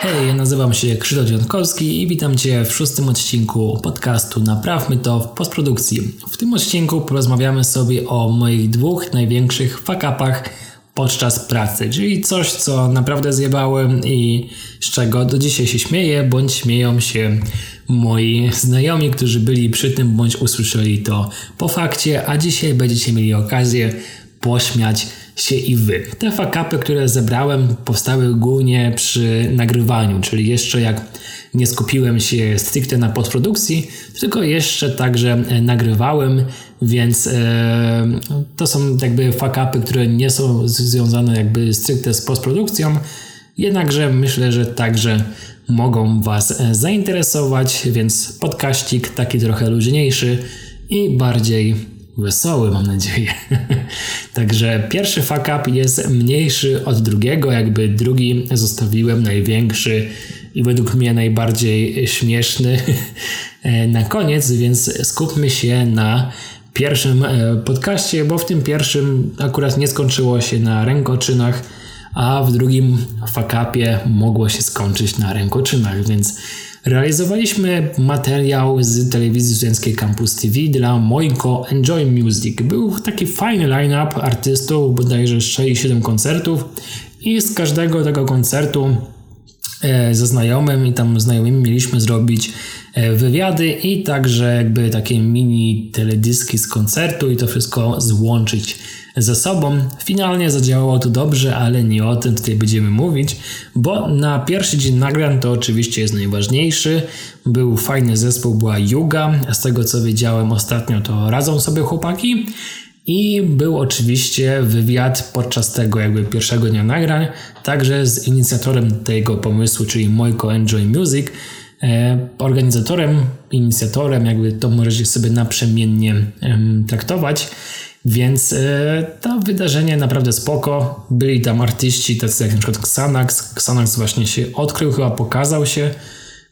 Hej, ja nazywam się Krzysztof Dziątkowski i witam Cię w szóstym odcinku podcastu Naprawmy to w postprodukcji. W tym odcinku porozmawiamy sobie o moich dwóch największych fuck-upach podczas pracy, czyli coś, co naprawdę zjebałem i z czego do dzisiaj się śmieję, bądź śmieją się moi znajomi, którzy byli przy tym, bądź usłyszeli to po fakcie, a dzisiaj będziecie mieli okazję pośmiać się i wy. Te fakapy, które zebrałem, powstały głównie przy nagrywaniu, czyli jeszcze jak nie skupiłem się stricte na postprodukcji, tylko jeszcze także e, nagrywałem, więc e, to są jakby fakapy, które nie są związane jakby stricte z postprodukcją, jednakże myślę, że także mogą Was e, zainteresować, więc podkaścik taki trochę luźniejszy i bardziej wesoły, mam nadzieję. Także pierwszy fuck up jest mniejszy od drugiego, jakby drugi zostawiłem największy i według mnie najbardziej śmieszny na koniec, więc skupmy się na pierwszym e, podcaście, bo w tym pierwszym akurat nie skończyło się na rękoczynach, a w drugim fakapie mogło się skończyć na rękoczynach, więc Realizowaliśmy materiał z telewizji studenckiej Campus TV dla Mojko Enjoy Music. Był taki fajny line-up artystów, bodajże 6-7 koncertów i z każdego tego koncertu ze znajomym i tam znajomymi mieliśmy zrobić e, wywiady i także jakby takie mini teledyski z koncertu i to wszystko złączyć ze sobą. Finalnie zadziałało to dobrze, ale nie o tym tutaj będziemy mówić, bo na pierwszy dzień nagrań to oczywiście jest najważniejszy. Był fajny zespół, była Yuga. Z tego co wiedziałem ostatnio, to radzą sobie chłopaki. I był oczywiście wywiad podczas tego jakby pierwszego dnia nagrań, także z inicjatorem tego pomysłu, czyli Mojko Enjoy Music, e, organizatorem, inicjatorem, jakby to możecie sobie naprzemiennie traktować. Więc e, to wydarzenie naprawdę spoko. Byli tam artyści tacy jak przykład Xanax. Xanax właśnie się odkrył, chyba pokazał się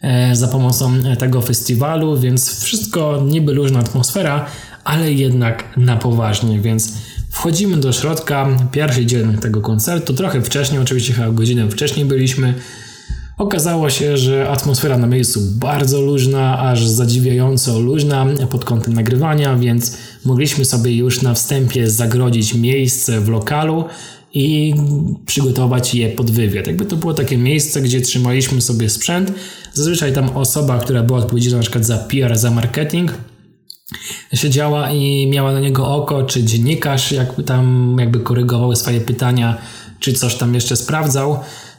e, za pomocą tego festiwalu, więc wszystko niby luźna atmosfera, ale jednak na poważnie, więc wchodzimy do środka, pierwszy dzień tego koncertu, trochę wcześniej, oczywiście chyba godzinę wcześniej byliśmy, Okazało się, że atmosfera na miejscu bardzo luźna, aż zadziwiająco luźna pod kątem nagrywania, więc mogliśmy sobie już na wstępie zagrodzić miejsce w lokalu i przygotować je pod wywiad. Jakby to było takie miejsce, gdzie trzymaliśmy sobie sprzęt. Zazwyczaj tam osoba, która była odpowiedzialna na przykład za PR, za marketing, siedziała i miała na niego oko, czy dziennikarz jakby tam jakby korygował swoje pytania, czy coś tam jeszcze sprawdzał.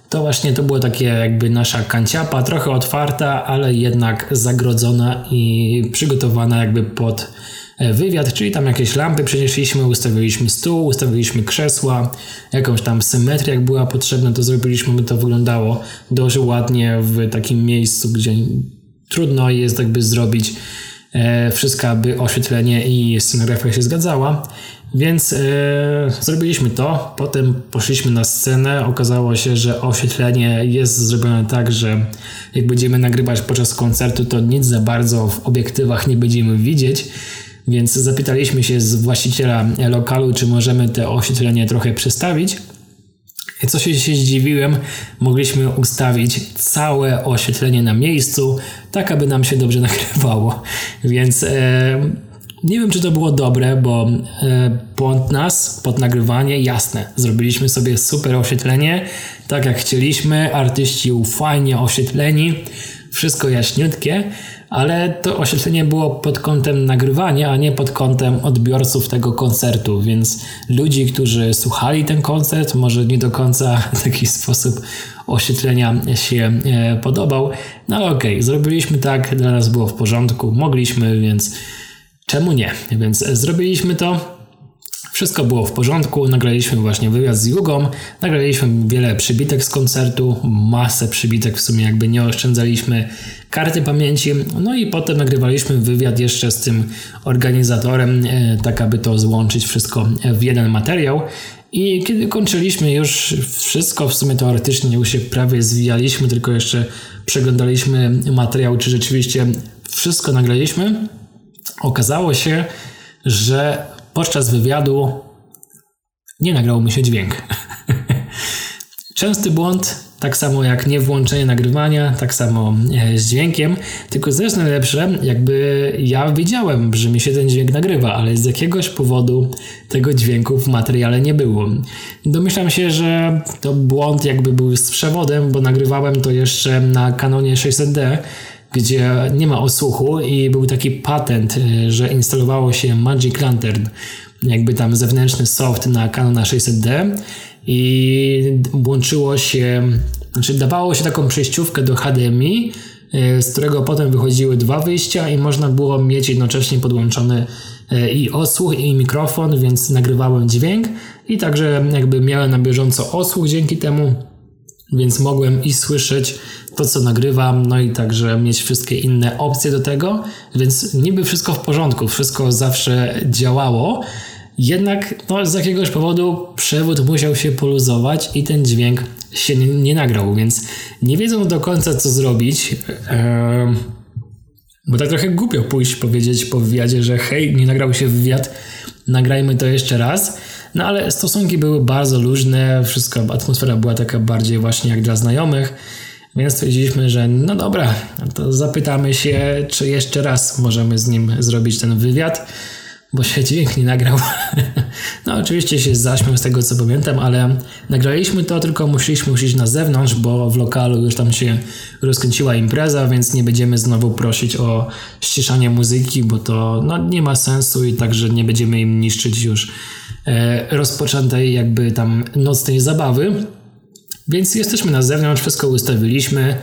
To właśnie to było takie jakby nasza kanciapa, trochę otwarta, ale jednak zagrodzona i przygotowana jakby pod e, wywiad, czyli tam jakieś lampy przenieśliśmy, ustawiliśmy stół, ustawiliśmy krzesła, jakąś tam symetrię jak była potrzebna, to zrobiliśmy, by to wyglądało dość ładnie w takim miejscu, gdzie trudno jest jakby zrobić wszystko, aby oświetlenie i scenografia się zgadzała. Więc yy, zrobiliśmy to, potem poszliśmy na scenę. Okazało się, że oświetlenie jest zrobione tak, że jak będziemy nagrywać podczas koncertu, to nic za bardzo w obiektywach nie będziemy widzieć. Więc zapytaliśmy się z właściciela lokalu, czy możemy te oświetlenie trochę przestawić. Co się, zdziwiłem, mogliśmy ustawić całe oświetlenie na miejscu, tak aby nam się dobrze nagrywało. Więc. Yy, nie wiem, czy to było dobre, bo e, pod nas, pod nagrywanie, jasne, zrobiliśmy sobie super oświetlenie, tak jak chcieliśmy, artyści fajnie oświetleni, wszystko jaśniutkie, ale to oświetlenie było pod kątem nagrywania, a nie pod kątem odbiorców tego koncertu, więc ludzi, którzy słuchali ten koncert, może nie do końca w taki sposób oświetlenia się e, podobał, no ale okej, okay, zrobiliśmy tak, dla nas było w porządku, mogliśmy, więc czemu nie? Więc zrobiliśmy to. Wszystko było w porządku, nagraliśmy właśnie wywiad z Jugą, nagraliśmy wiele przybitek z koncertu, masę przybitek w sumie jakby nie oszczędzaliśmy karty pamięci, no i potem nagrywaliśmy wywiad jeszcze z tym organizatorem, e, tak aby to złączyć wszystko w jeden materiał. I kiedy kończyliśmy już wszystko, w sumie teoretycznie już się prawie zwijaliśmy, tylko jeszcze przeglądaliśmy materiał, czy rzeczywiście wszystko nagraliśmy, okazało się, że podczas wywiadu nie nagrał mi się dźwięk. Częsty błąd, tak samo jak nie włączenie nagrywania, tak samo e, z dźwiękiem, tylko też najlepsze, jakby ja wiedziałem, że mi się ten dźwięk nagrywa, ale z jakiegoś powodu tego dźwięku w materiale nie było. Domyślam się, że to błąd jakby był z przewodem, bo nagrywałem to jeszcze na Canonie 600D, gdzie nie ma osłuchu i był taki patent, e, że instalowało się Magic Lantern, jakby tam zewnętrzny soft na Canona 600D i łączyło się, znaczy dawało się taką przejściówkę do HDMI, e, z którego potem wychodziły dwa wyjścia i można było mieć jednocześnie podłączony e, i osłuch i mikrofon, więc nagrywałem dźwięk i także jakby miałem na bieżąco osłuch dzięki temu, więc mogłem i słyszeć to, co nagrywam, no i także mieć wszystkie inne opcje do tego, więc niby wszystko w porządku, wszystko zawsze działało, jednak no, z jakiegoś powodu przewód musiał się poluzować i ten dźwięk się nie, nie nagrał, więc nie wiedzą do końca co zrobić. Eee, bo tak trochę głupio pójść powiedzieć po wywiadzie, że hej, nie nagrał się wywiad, nagrajmy to jeszcze raz. No ale stosunki były bardzo luźne, wszystko, atmosfera była taka bardziej właśnie jak dla znajomych, więc stwierdziliśmy, że no dobra, to zapytamy się, czy jeszcze raz możemy z nim zrobić ten wywiad bo się dźwięk nie nagrał. No oczywiście się zaśmiał z tego co pamiętam, ale nagraliśmy to, tylko musieliśmy iść na zewnątrz, bo w lokalu już tam się rozkręciła impreza, więc nie będziemy znowu prosić o ściszanie muzyki, bo to no, nie ma sensu i także nie będziemy im niszczyć już e, rozpoczętej jakby tam nocnej zabawy. Więc jesteśmy na zewnątrz, wszystko ustawiliśmy.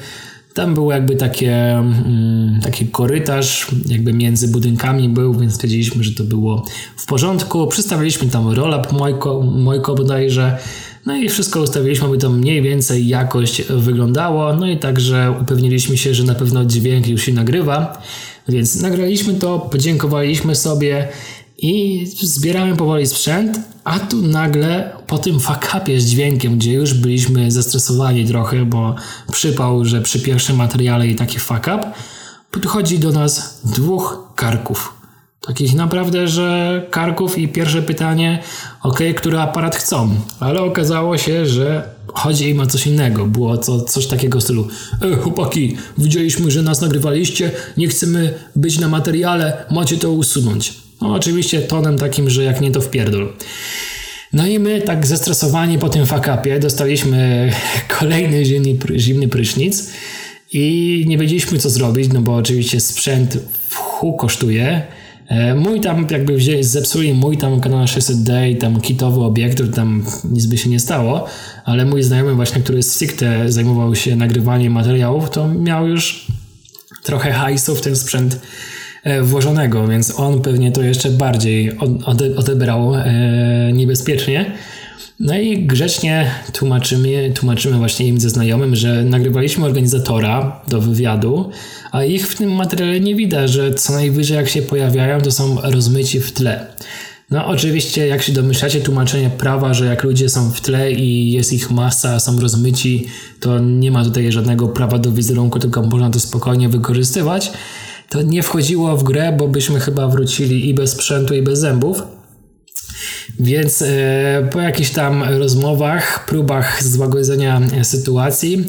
Tam był jakby takie, mm, taki korytarz, jakby między budynkami był, więc stwierdziliśmy, że to było w porządku. Przystawiliśmy tam roll-up Mojko, Mojko bodajże, no i wszystko ustawiliśmy, aby to mniej więcej jakość wyglądało. No i także upewniliśmy się, że na pewno dźwięk już się nagrywa. Więc nagraliśmy to, podziękowaliśmy sobie i zbierałem powoli sprzęt, a tu nagle po tym fakapie z dźwiękiem, gdzie już byliśmy zestresowani trochę, bo przypał, że przy pierwszym materiale i taki fakap, podchodzi do nas dwóch karków. Takich naprawdę, że karków i pierwsze pytanie, ok, który aparat chcą, ale okazało się, że chodzi im o coś innego. Było to coś takiego w stylu, e, chłopaki, widzieliśmy, że nas nagrywaliście, nie chcemy być na materiale, macie to usunąć. No oczywiście tonem takim, że jak nie to wpierdol. No i my tak zestresowani po tym fakapie dostaliśmy kolejny zimny, zimny prysznic i nie wiedzieliśmy co zrobić, no bo oczywiście sprzęt w hu kosztuje. E, mój tam jakby wzięli, zepsuli mój tam kanał 600D i tam kitowy obiekt, tam nic by się nie stało, ale mój znajomy właśnie, który stricte zajmował się nagrywaniem materiałów, to miał już trochę hajsu w ten sprzęt włożonego, więc on pewnie to jeszcze bardziej odebrał e, niebezpiecznie. No i grzecznie tłumaczymy, tłumaczymy właśnie im ze znajomym, że nagrywaliśmy organizatora do wywiadu, a ich w tym materiale nie widać, że co najwyżej jak się pojawiają, to są rozmyci w tle. No oczywiście, jak się domyślacie, tłumaczenie prawa, że jak ludzie są w tle i jest ich masa, są rozmyci, to nie ma tutaj żadnego prawa do wizerunku, tylko można to spokojnie wykorzystywać to nie wchodziło w grę, bo byśmy chyba wrócili i bez sprzętu, i bez zębów. Więc e, po jakichś tam rozmowach, próbach złagodzenia sytuacji,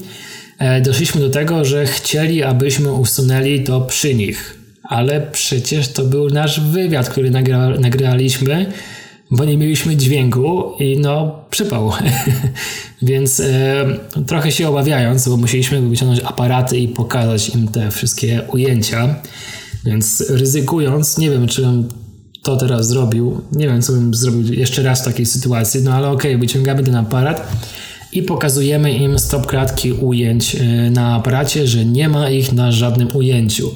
e, doszliśmy do tego, że chcieli, abyśmy usunęli to przy nich. Ale przecież to był nasz wywiad, który nagra, nagraliśmy bo nie mieliśmy dźwięku i no przypał. Więc e, trochę się obawiając, bo musieliśmy wyciągnąć aparaty i pokazać im te wszystkie ujęcia. Więc ryzykując, nie wiem, czy bym to teraz zrobił. Nie wiem, co bym zrobił jeszcze raz w takiej sytuacji, no ale okej, okay, wyciągamy ten aparat i pokazujemy im stop kratki ujęć e, na aparacie, że nie ma ich na żadnym ujęciu.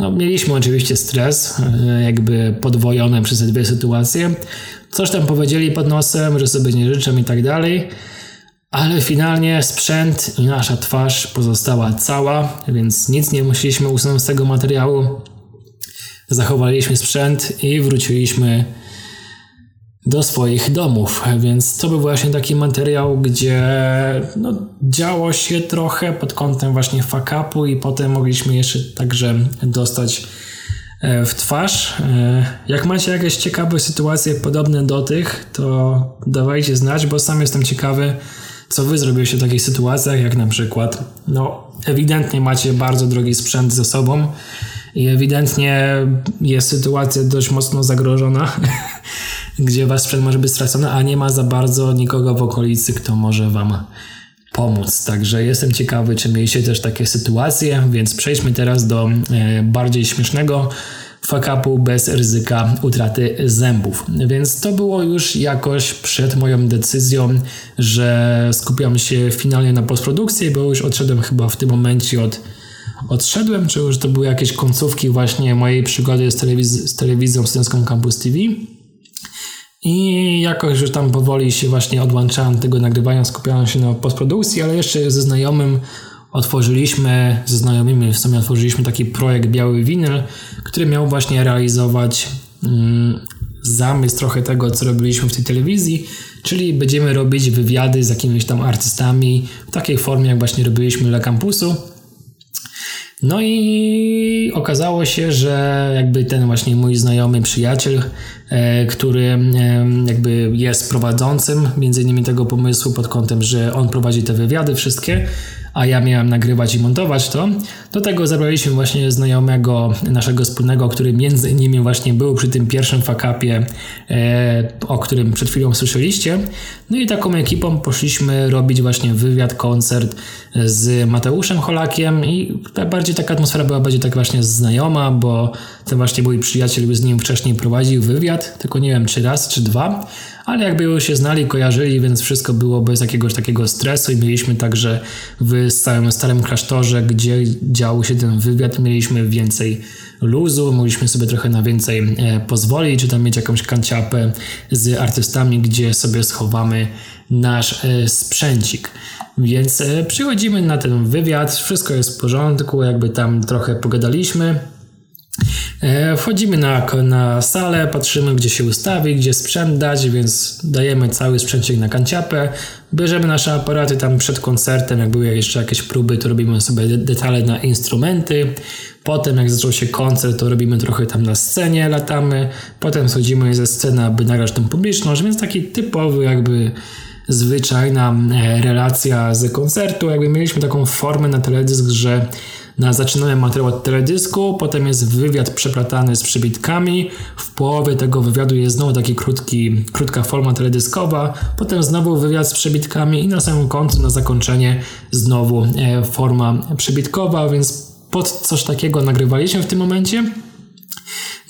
No, mieliśmy oczywiście stres, e, jakby podwojony przez te dwie sytuacje. Coś tam powiedzieli pod nosem, że sobie nie życzę i tak dalej. Ale finalnie sprzęt i nasza twarz pozostała cała, więc nic nie musieliśmy usunąć z tego materiału. Zachowaliśmy sprzęt i wróciliśmy do swoich domów, więc to był właśnie taki materiał, gdzie no, działo się trochę pod kątem właśnie fakapu i potem mogliśmy jeszcze także dostać e, w twarz. E, jak macie jakieś ciekawe sytuacje podobne do tych, to dawajcie znać, bo sam jestem ciekawy, co wy zrobiliście w takich sytuacjach, jak na przykład, no ewidentnie macie bardzo drogi sprzęt ze sobą i ewidentnie jest sytuacja dość mocno zagrożona, gdzie wasz sprzęt może być stracony, a nie ma za bardzo nikogo w okolicy, kto może wam pomóc. Także jestem ciekawy, czy mieliście też takie sytuacje, więc przejdźmy teraz do e, bardziej śmiesznego fakapu bez ryzyka utraty zębów. Więc to było już jakoś przed moją decyzją, że skupiam się finalnie na postprodukcji, bo już odszedłem chyba w tym momencie od odszedłem, czy już to były jakieś końcówki właśnie mojej przygody z, telewiz- z telewizją studencką Campus TV. I jakoś już tam powoli się właśnie odłączałem tego nagrywania, skupiałem się na postprodukcji, ale jeszcze ze znajomym otworzyliśmy, ze znajomymi w sumie otworzyliśmy taki projekt Biały Winyl, który miał właśnie realizować mm, zamysł trochę tego, co robiliśmy w tej telewizji, czyli będziemy robić wywiady z jakimiś tam artystami w takiej formie, jak właśnie robiliśmy dla kampusu. No i okazało się, że jakby ten właśnie mój znajomy przyjaciel, e, który jakby jest prowadzącym między innymi tego pomysłu pod kątem, że on prowadzi te wywiady wszystkie, a ja miałem nagrywać i montować to. Do tego zabraliśmy właśnie znajomego naszego wspólnego, który między innymi właśnie był przy tym pierwszym fakapie, e, o którym przed chwilą słyszeliście. No i taką ekipą poszliśmy robić właśnie wywiad, koncert z Mateuszem Holakiem i bardziej taka atmosfera była bardziej tak właśnie znajoma, bo ten właśnie mój przyjaciel z nim wcześniej prowadził wywiad, tylko nie wiem czy raz, czy dwa ale jakby już się znali, kojarzyli, więc wszystko było bez jakiegoś takiego stresu i mieliśmy także w całym starym klasztorze, gdzie działo się ten wywiad, mieliśmy więcej luzu, mogliśmy sobie trochę na więcej e, pozwolić, czy tam mieć jakąś kanciapę z artystami, gdzie sobie schowamy nasz e, sprzęcik. Więc e, przychodzimy na ten wywiad, wszystko jest w porządku, jakby tam trochę pogadaliśmy. E, wchodzimy na, na salę, patrzymy gdzie się ustawi, gdzie sprzęt dać, więc dajemy cały sprzęcik na kanciapę, bierzemy nasze aparaty tam przed koncertem, jak były jeszcze jakieś próby, to robimy sobie detale na instrumenty, potem jak zaczął się koncert, to robimy trochę tam na scenie, latamy, potem schodzimy ze sceny, aby nagrać tą publiczność, więc taki typowy jakby zwyczajna e, relacja z koncertu, jakby mieliśmy taką formę na teledysk, że na zaczynamy materiał od teledysku, potem jest wywiad przeplatany z przybitkami, w połowie tego wywiadu jest znowu taki krótki, krótka forma teledyskowa, potem znowu wywiad z przybitkami i na samym końcu, na zakończenie znowu e, forma przybitkowa, więc pod coś takiego nagrywaliśmy w tym momencie.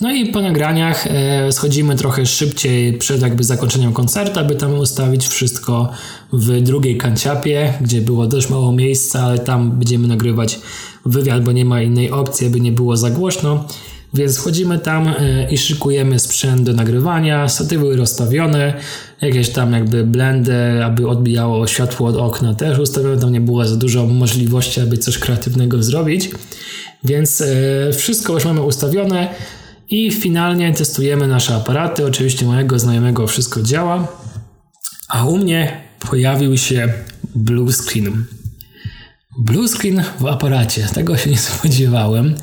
No i po nagraniach e, schodzimy trochę szybciej przed jakby zakończeniem koncertu, aby tam ustawić wszystko w drugiej kanciapie, gdzie było dość mało miejsca, ale tam będziemy nagrywać wywiad, bo nie ma innej opcji, aby nie było za głośno. Więc wchodzimy tam e, i szykujemy sprzęt do nagrywania, statywy rozstawione, jakieś tam jakby blendy, aby odbijało światło od okna też ustawione, tam nie było za dużo możliwości, aby coś kreatywnego zrobić. Więc e, wszystko już mamy ustawione i finalnie testujemy nasze aparaty. Oczywiście mojego znajomego wszystko działa, a u mnie pojawił się blue screen. Blue screen w aparacie, tego się nie spodziewałem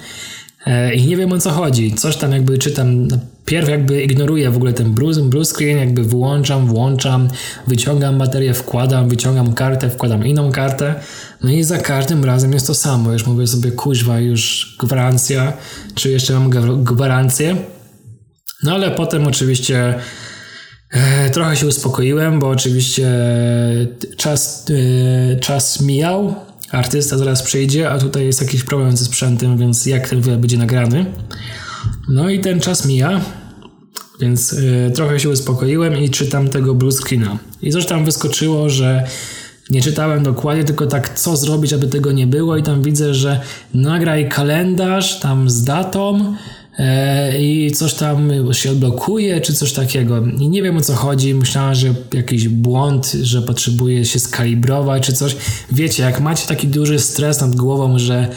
e, i nie wiem o co chodzi. Coś tam jakby czytam, pierw jakby ignoruję w ogóle ten blue, screen, jakby włączam, włączam, wyciągam baterię, wkładam, wyciągam kartę, wkładam inną kartę. No i za każdym razem jest to samo. Już mówię sobie, kuźwa, już gwarancja, czy jeszcze mam gwarancję. No ale potem oczywiście e, trochę się uspokoiłem, bo oczywiście czas, e, czas mijał, artysta zaraz przyjdzie, a tutaj jest jakiś problem ze sprzętem, więc jak ten wywiad będzie nagrany. No i ten czas mija, więc y, trochę się uspokoiłem i czytam tego blue screena. I coś tam wyskoczyło, że nie czytałem dokładnie, tylko tak co zrobić, aby tego nie było i tam widzę, że nagraj kalendarz tam z datą, i coś tam się odblokuje, czy coś takiego. I nie wiem o co chodzi. Myślałem, że jakiś błąd, że potrzebuje się skalibrować, czy coś. Wiecie, jak macie taki duży stres nad głową, że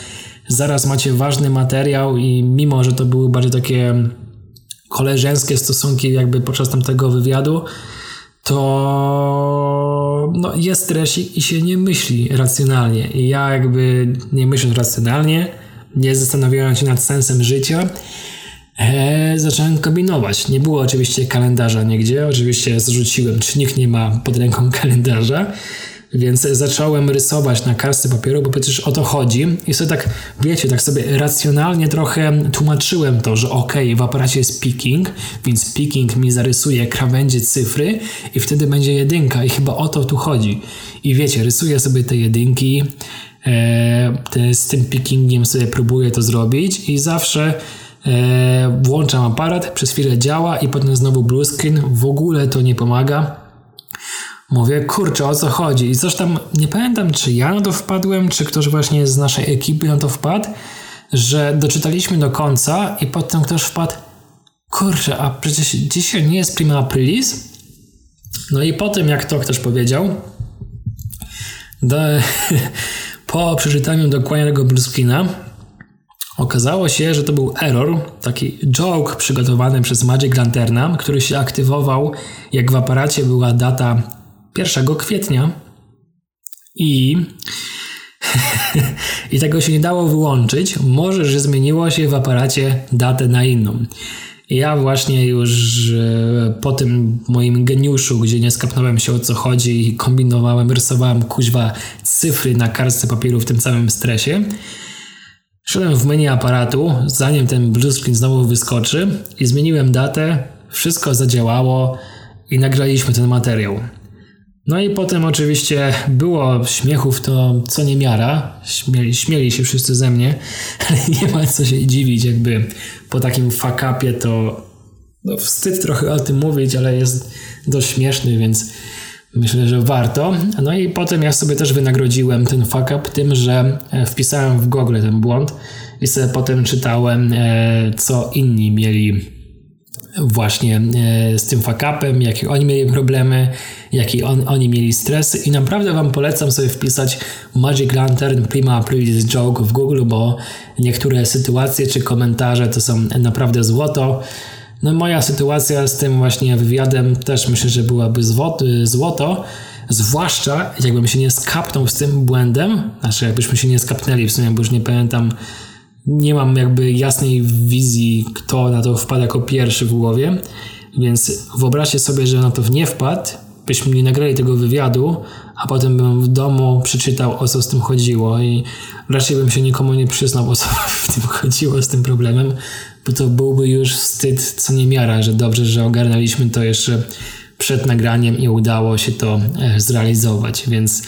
zaraz macie ważny materiał i mimo, że to były bardziej takie koleżeńskie stosunki jakby podczas tamtego wywiadu, to no, jest stresik i się nie myśli racjonalnie. I ja jakby nie myśląc racjonalnie, nie zastanawiając się nad sensem życia, e, zacząłem kombinować. Nie było oczywiście kalendarza nigdzie, oczywiście zrzuciłem, czy nikt nie ma pod ręką kalendarza, więc zacząłem rysować na kartce papieru, bo przecież o to chodzi. I sobie tak, wiecie, tak sobie racjonalnie trochę tłumaczyłem to, że ok, w aparacie jest picking, więc picking mi zarysuje krawędzie cyfry i wtedy będzie jedynka i chyba o to tu chodzi. I wiecie, rysuję sobie te jedynki, z tym pickingiem sobie próbuję to zrobić i zawsze e, włączam aparat, przez chwilę działa i potem znowu blue screen, w ogóle to nie pomaga Mówię, kurczę, o co chodzi? I coś tam, nie pamiętam, czy ja na to wpadłem, czy ktoś właśnie z naszej ekipy na to wpadł, że doczytaliśmy do końca i potem ktoś wpadł, kurczę, a przecież dzisiaj nie jest prima aprilis? No i po tym, jak to ktoś powiedział, do, po przeczytaniu dokładnego blueskina, okazało się, że to był error, taki joke przygotowany przez Magic Lanterna, który się aktywował, jak w aparacie była data 1 kwietnia i i tego się nie dało wyłączyć. Może, że zmieniło się w aparacie datę na inną. Ja właśnie już e, po tym moim geniuszu, gdzie nie skapnąłem się o co chodzi i kombinowałem, rysowałem kuźwa cyfry na kartce papieru w tym samym stresie, szedłem w menu aparatu, zanim ten blue screen znowu wyskoczy i zmieniłem datę, wszystko zadziałało i nagraliśmy ten materiał. No i potem oczywiście było śmiechów to co niemiara. Śmieli, śmieli się wszyscy ze mnie, ale nie ma co się dziwić, jakby po takim fakapie to no, wstyd trochę o tym mówić, ale jest dość śmieszny, więc myślę, że warto. No i potem ja sobie też wynagrodziłem ten fakap tym, że e, wpisałem w Google ten błąd i sobie potem czytałem, e, co inni mieli właśnie e, z tym fakapem, jakie oni mieli problemy, jakie on, oni mieli stresy i naprawdę Wam polecam sobie wpisać Magic Lantern Prima Aprilis Joke w Google, bo niektóre sytuacje czy komentarze to są naprawdę złoto. No moja sytuacja z tym właśnie wywiadem też myślę, że byłaby złoto, zwłaszcza jakbym się nie skapnął z tym błędem, znaczy jakbyśmy się nie skapnęli w sumie, bo już nie pamiętam nie mam jakby jasnej wizji, kto na to wpadł jako pierwszy w głowie, więc wyobraźcie sobie, że na to nie wpadł, byśmy nie nagrali tego wywiadu, a potem bym w domu przeczytał, o co z tym chodziło i raczej bym się nikomu nie przyznał, o co w tym chodziło z tym problemem, bo to byłby już wstyd co niemiara, że dobrze, że ogarnęliśmy to jeszcze przed nagraniem i udało się to e, zrealizować, więc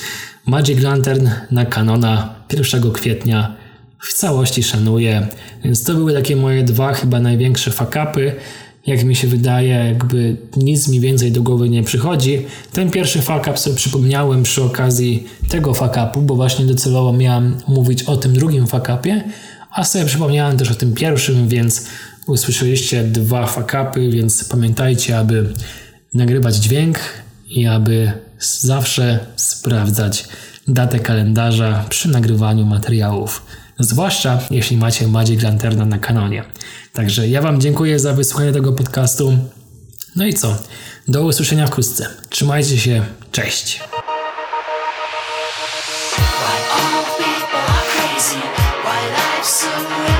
Magic Lantern na Canona 1 kwietnia w całości szanuję. Więc to były takie moje dwa chyba największe fakapy. Jak mi się wydaje, jakby nic mi więcej do głowy nie przychodzi. Ten pierwszy fakap sobie przypomniałem przy okazji tego fakapu, bo właśnie docelowo miałem mówić o tym drugim fakapie, a sobie przypomniałem też o tym pierwszym, więc usłyszeliście dwa fakapy, więc pamiętajcie, aby nagrywać dźwięk i aby zawsze sprawdzać datę kalendarza przy nagrywaniu materiałów zwłaszcza jeśli macie Magic Lanterna na kanonie. Także ja Wam dziękuję za wysłuchanie tego podcastu. No i co? Do usłyszenia wkrótce. Trzymajcie się. Cześć. sometime I wanna